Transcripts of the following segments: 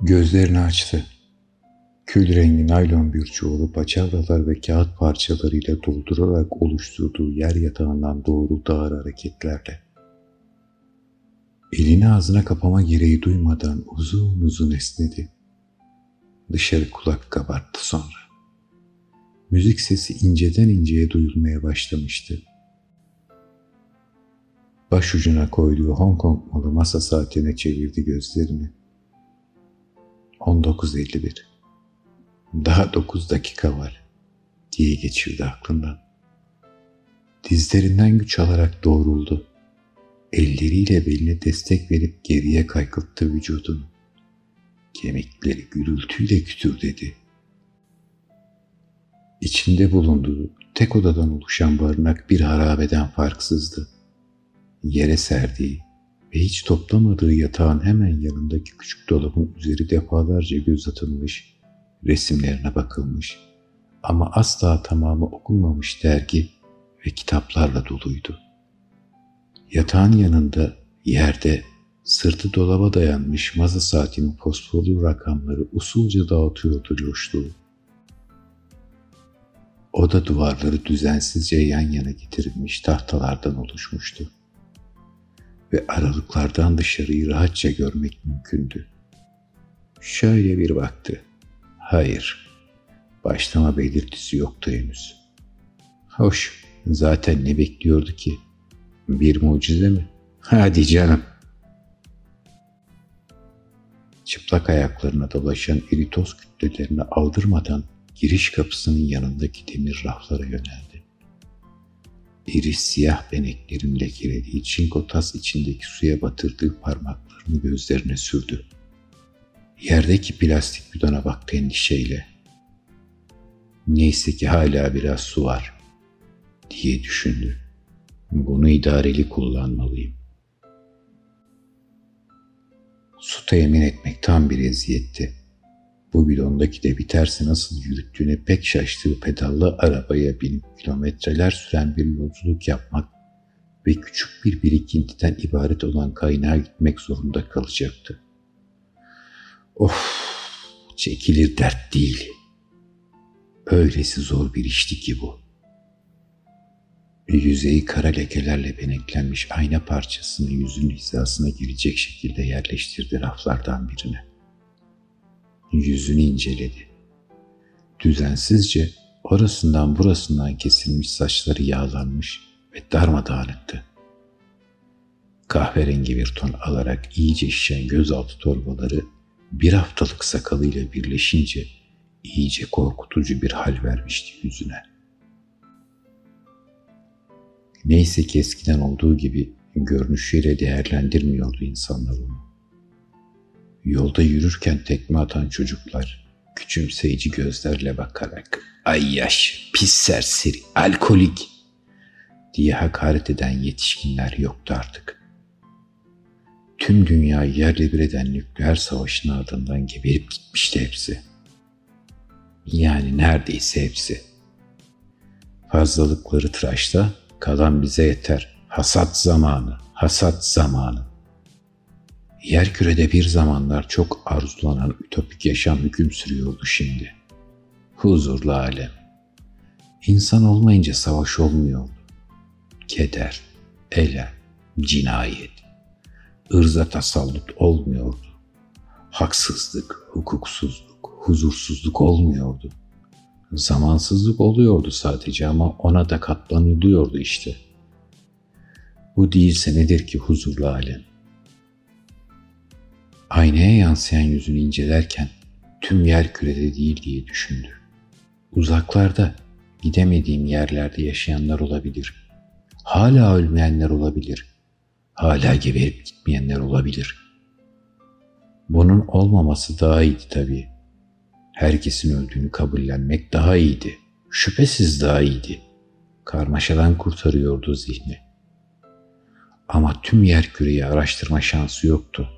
Gözlerini açtı. Kül rengi naylon bir çuvalı paçavralar ve kağıt parçalarıyla doldurarak oluşturduğu yer yatağından doğru ağır hareketlerle. Elini ağzına kapama gereği duymadan uzun uzun esnedi. Dışarı kulak kabarttı sonra. Müzik sesi inceden inceye duyulmaya başlamıştı. Başucuna koyduğu Hong Kong malı masa saatine çevirdi gözlerini. 19.51 Daha 9 dakika var diye geçirdi aklından. Dizlerinden güç alarak doğruldu. Elleriyle beline destek verip geriye kaykılttı vücudunu. Kemikleri gürültüyle kütürdedi. İçinde bulunduğu tek odadan oluşan barınak bir harabeden farksızdı. Yere serdiği ve hiç toplamadığı yatağın hemen yanındaki küçük dolabın üzeri defalarca göz atılmış, resimlerine bakılmış ama asla tamamı okunmamış dergi ve kitaplarla doluydu. Yatağın yanında, yerde, sırtı dolaba dayanmış masa saatinin fosforlu rakamları usulca dağıtıyordu loşluğu. Oda duvarları düzensizce yan yana getirilmiş tahtalardan oluşmuştu. Ve aralıklardan dışarıyı rahatça görmek mümkündü. Şöyle bir baktı. Hayır, başlama belirtisi yoktu henüz. Hoş, zaten ne bekliyordu ki? Bir mucize mi? Hadi canım. Çıplak ayaklarına dolaşan toz kütlelerini aldırmadan giriş kapısının yanındaki demir raflara yöneldi. İri siyah beneklerin lekelediği çinko tas içindeki suya batırdığı parmaklarını gözlerine sürdü. Yerdeki plastik bidona baktı endişeyle. Neyse ki hala biraz su var diye düşündü. Bunu idareli kullanmalıyım. Su temin etmek tam bir eziyetti. Bu bidondaki de biterse nasıl yürüttüğüne pek şaştığı pedallı arabaya binip kilometreler süren bir yolculuk yapmak ve küçük bir birikintiden ibaret olan kaynağa gitmek zorunda kalacaktı. Of, çekilir dert değil. Öylesi zor bir işti ki bu. Yüzeyi kara lekelerle beneklenmiş ayna parçasını yüzün hizasına girecek şekilde yerleştirdi raflardan birine. Yüzünü inceledi. Düzensizce orasından burasından kesilmiş saçları yağlanmış ve darmadağınıktı. Kahverengi bir ton alarak iyice şişen gözaltı torbaları bir haftalık sakalıyla birleşince iyice korkutucu bir hal vermişti yüzüne.'' Neyse ki eskiden olduğu gibi görünüşüyle değerlendirmiyordu insanlar onu. Yolda yürürken tekme atan çocuklar küçümseyici gözlerle bakarak ay yaş, pis serseri, alkolik diye hakaret eden yetişkinler yoktu artık. Tüm dünyayı yerle bir eden nükleer savaşın ardından geberip gitmişti hepsi. Yani neredeyse hepsi. Fazlalıkları tıraşta, Kalan bize yeter. Hasat zamanı, hasat zamanı. Yer kürede bir zamanlar çok arzulanan ütopik yaşam hüküm sürüyordu şimdi. Huzurlu alem. İnsan olmayınca savaş olmuyordu. Keder, elem, cinayet, ırza tasallut olmuyordu. Haksızlık, hukuksuzluk, huzursuzluk olmuyordu.'' Zamansızlık oluyordu sadece ama ona da katlanılıyordu işte. Bu değilse nedir ki huzurlu alem? Aynaya yansıyan yüzünü incelerken tüm yer kürede değil diye düşündü. Uzaklarda, gidemediğim yerlerde yaşayanlar olabilir. Hala ölmeyenler olabilir. Hala geberip gitmeyenler olabilir. Bunun olmaması daha iyiydi tabii herkesin öldüğünü kabullenmek daha iyiydi. Şüphesiz daha iyiydi. Karmaşadan kurtarıyordu zihni. Ama tüm yer küreyi araştırma şansı yoktu.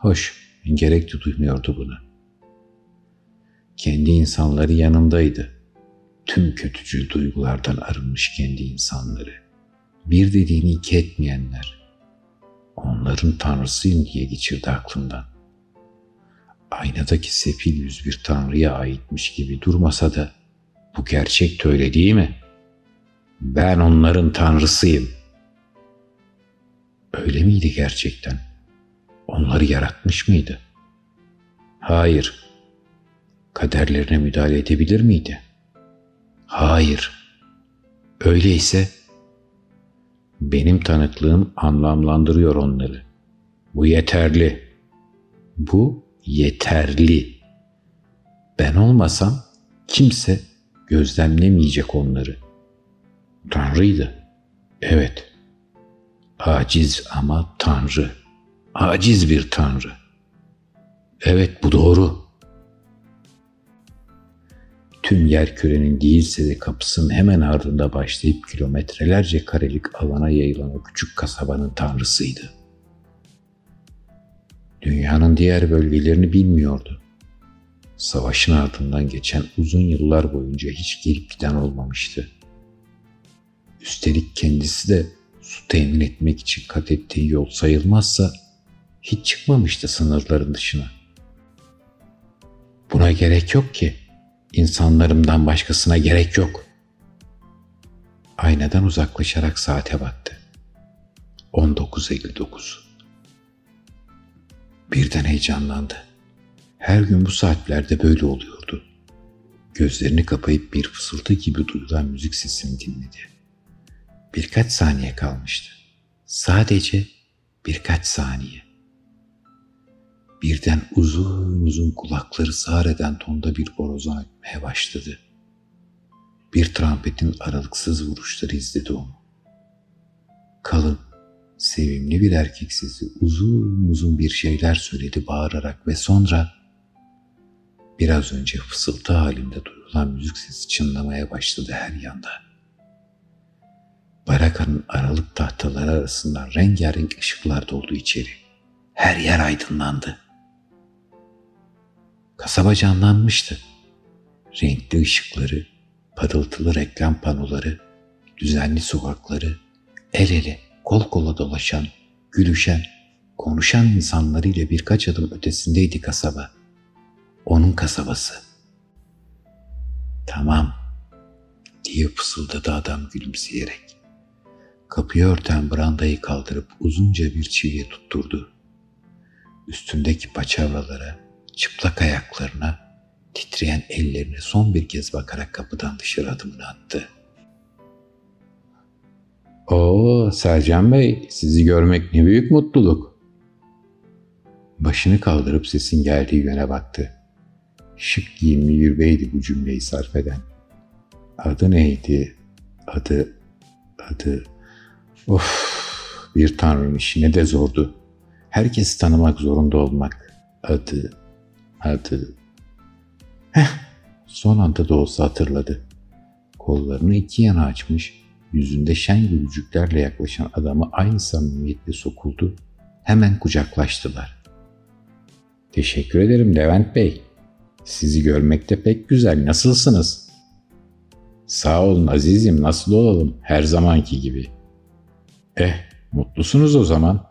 Hoş, gerek de duymuyordu bunu. Kendi insanları yanındaydı. Tüm kötücül duygulardan arınmış kendi insanları. Bir dediğini iki etmeyenler. Onların tanrısıyım diye geçirdi aklından. aynadaki sefil yüz bir tanrıya aitmiş gibi durmasa da bu gerçek de öyle değil mi? Ben onların tanrısıyım. Öyle miydi gerçekten? Onları yaratmış mıydı? Hayır. Kaderlerine müdahale edebilir miydi? Hayır. Öyleyse benim tanıklığım anlamlandırıyor onları. Bu yeterli. Bu yeterli. Ben olmasam kimse gözlemlemeyecek onları. Tanrıydı. Evet. Aciz ama Tanrı. Aciz bir Tanrı. Evet bu doğru. Tüm yer kürenin değilse de kapısının hemen ardında başlayıp kilometrelerce karelik alana yayılan o küçük kasabanın tanrısıydı. Dünyanın diğer bölgelerini bilmiyordu. Savaşın ardından geçen uzun yıllar boyunca hiç gelip giden olmamıştı. Üstelik kendisi de su temin etmek için kat ettiği yol sayılmazsa hiç çıkmamıştı sınırların dışına. Buna gerek yok ki. İnsanlarımdan başkasına gerek yok. Aynadan uzaklaşarak saate baktı. 19.59 Birden heyecanlandı. Her gün bu saatlerde böyle oluyordu. Gözlerini kapayıp bir fısıltı gibi duyulan müzik sesini dinledi. Birkaç saniye kalmıştı. Sadece birkaç saniye. Birden uzun uzun kulakları sağır eden tonda bir borazan ötmeye başladı. Bir trampetin aralıksız vuruşları izledi onu. Kalın, sevimli bir erkek sesi uzun uzun bir şeyler söyledi bağırarak ve sonra biraz önce fısıltı halinde duyulan müzik sesi çınlamaya başladı her yanda. Barakanın aralık tahtaları arasından rengarenk ışıklar doldu içeri. Her yer aydınlandı. Kasaba canlanmıştı. Renkli ışıkları, parıltılı reklam panoları, düzenli sokakları, el ele, kol kola dolaşan, gülüşen, konuşan insanlarıyla birkaç adım ötesindeydi kasaba. Onun kasabası. Tamam, diye fısıldadı adam gülümseyerek. Kapıyı örten brandayı kaldırıp uzunca bir çiviye tutturdu. Üstündeki paçavralara, çıplak ayaklarına, titreyen ellerine son bir kez bakarak kapıdan dışarı adımını attı. Oo Sercan Bey, sizi görmek ne büyük mutluluk. Başını kaldırıp sesin geldiği yöne baktı. Şık giyimli bir beydi bu cümleyi sarf eden. Adı neydi? Adı, adı... Of, bir tanrının işi ne de zordu. Herkesi tanımak zorunda olmak. Adı, adı. Heh, son anda da olsa hatırladı. Kollarını iki yana açmış, yüzünde şen gülücüklerle yaklaşan adamı aynı samimiyetle sokuldu. Hemen kucaklaştılar. Teşekkür ederim Levent Bey. Sizi görmek de pek güzel. Nasılsınız? Sağ olun azizim. Nasıl olalım? Her zamanki gibi. Eh, mutlusunuz o zaman.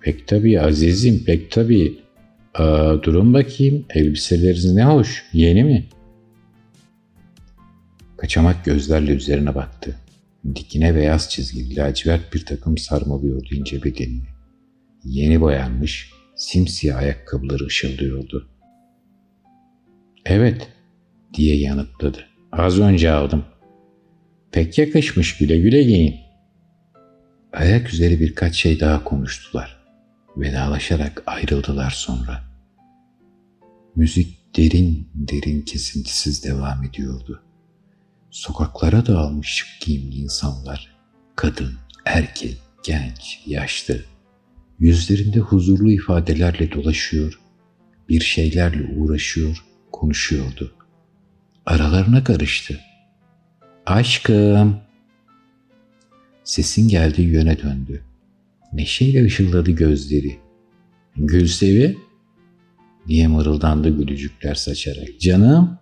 Pek tabii azizim, pek tabii. Aa, durun bakayım, elbiseleriniz ne hoş, yeni mi? Kaçamak gözlerle üzerine baktı. Dikine beyaz çizgili lacivert bir takım sarmalıyordu ince bedenini. Yeni boyanmış, simsiyah ayakkabıları ışıldıyordu. Evet, diye yanıtladı. Az önce aldım. Pek yakışmış güle güle giyin. Ayak üzeri birkaç şey daha konuştular. Vedalaşarak ayrıldılar sonra. Müzik derin derin kesintisiz devam ediyordu. Sokaklara dağılmış şık giyimli insanlar, kadın, erkek, genç, yaşlı, yüzlerinde huzurlu ifadelerle dolaşıyor, bir şeylerle uğraşıyor, konuşuyordu. Aralarına karıştı. Aşkım. Sesin geldiği yöne döndü. Neşeyle ışıldadı gözleri. Gülsevi diye mırıldandı gülücükler saçarak. Canım.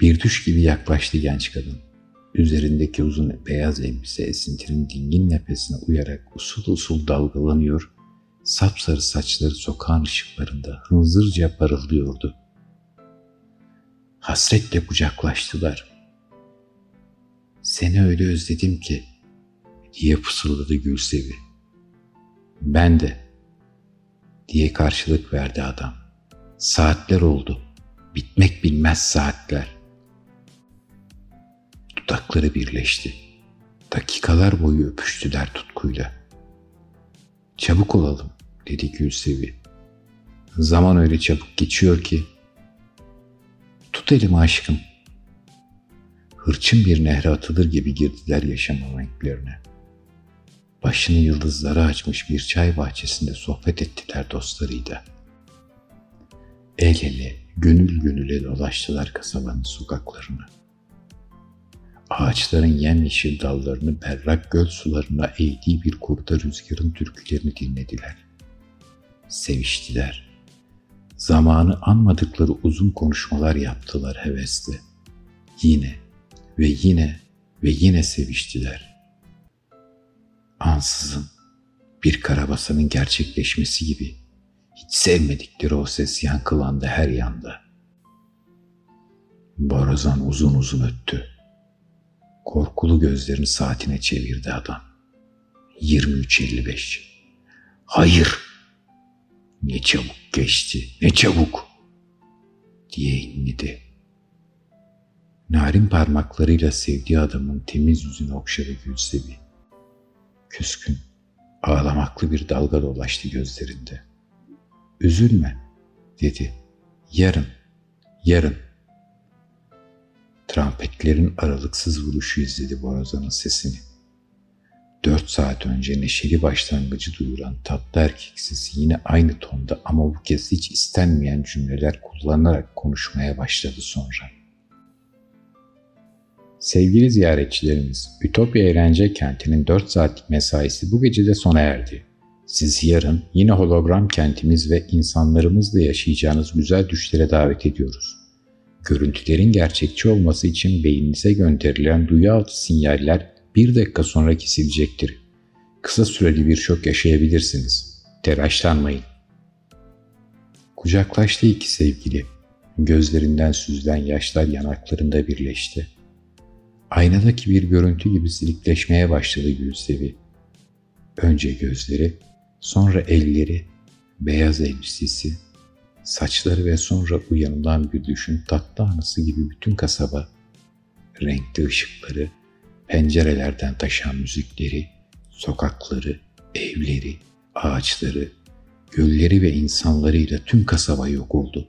Bir düş gibi yaklaştı genç kadın. Üzerindeki uzun beyaz elbise esintinin dingin nefesine uyarak usul usul dalgalanıyor, Sapsarı saçları sokağın ışıklarında hınzırca parıldıyordu. Hasretle kucaklaştılar. Seni öyle özledim ki diye fısıldadı Gülsevi. Ben de diye karşılık verdi adam. Saatler oldu. Bitmek bilmez saatler. Dudakları birleşti. Dakikalar boyu öpüştüler tutkuyla. Çabuk olalım dedi Gülsevi. Zaman öyle çabuk geçiyor ki. Tut elimi aşkım. Hırçın bir nehre atılır gibi girdiler yaşamın renklerine. Başını yıldızlara açmış bir çay bahçesinde sohbet ettiler dostlarıyla. El ele, gönül gönüle dolaştılar kasabanın sokaklarını. Ağaçların yemyeşil dallarını berrak göl sularına eğdiği bir kurda rüzgarın türkülerini dinlediler. Seviştiler. Zamanı anmadıkları uzun konuşmalar yaptılar hevesle. Yine ve yine ve yine seviştiler. Ansızın bir karabasanın gerçekleşmesi gibi hiç sevmedikleri o ses yankılandı her yanda. Borazan uzun uzun öttü. Korkulu gözlerini saatine çevirdi adam. 23.55. Hayır. Ne çabuk geçti, ne çabuk. Diye inledi. Narin parmaklarıyla sevdiği adamın temiz yüzünü okşadı Gülsevi. Küskün, ağlamaklı bir dalga dolaştı gözlerinde. Üzülme, dedi. Yarın, yarın. Trampetlerin aralıksız vuruşu izledi borazanın sesini. Dört saat önce neşeli başlangıcı duyuran tatlı erkek sesi yine aynı tonda ama bu kez hiç istenmeyen cümleler kullanarak konuşmaya başladı sonra. Sevgili ziyaretçilerimiz, Ütopya Eğlence Kenti'nin 4 saatlik mesaisi bu gece de sona erdi. Siz yarın yine hologram kentimiz ve insanlarımızla yaşayacağınız güzel düşlere davet ediyoruz. Görüntülerin gerçekçi olması için beyninize gönderilen duyu altı sinyaller bir dakika sonra kesilecektir. Kısa süreli bir şok yaşayabilirsiniz. Telaşlanmayın. Kucaklaştı iki sevgili. Gözlerinden süzülen yaşlar yanaklarında birleşti. Aynadaki bir görüntü gibi silikleşmeye başladı Gülsevi. Önce gözleri, sonra elleri, beyaz elbisesi, saçları ve sonra uyanılan bir düşün tatlı anısı gibi bütün kasaba, renkli ışıkları, pencerelerden taşan müzikleri, sokakları, evleri, ağaçları, gölleri ve insanlarıyla tüm kasaba yok oldu.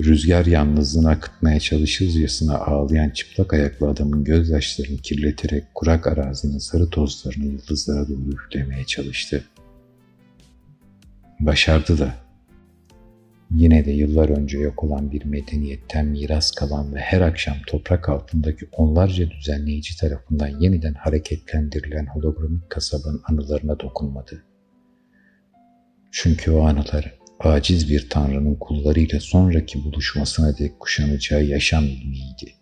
Rüzgar yalnızlığını akıtmaya çalışırcasına ağlayan çıplak ayaklı adamın gözyaşlarını kirleterek kurak arazinin sarı tozlarını yıldızlara doğru üflemeye çalıştı. Başardı da. Yine de yıllar önce yok olan bir medeniyetten miras kalan ve her akşam toprak altındaki onlarca düzenleyici tarafından yeniden hareketlendirilen hologramik kasabanın anılarına dokunmadı. Çünkü o anılar aciz bir tanrının kullarıyla sonraki buluşmasına dek kuşanacağı yaşam ilmiydi.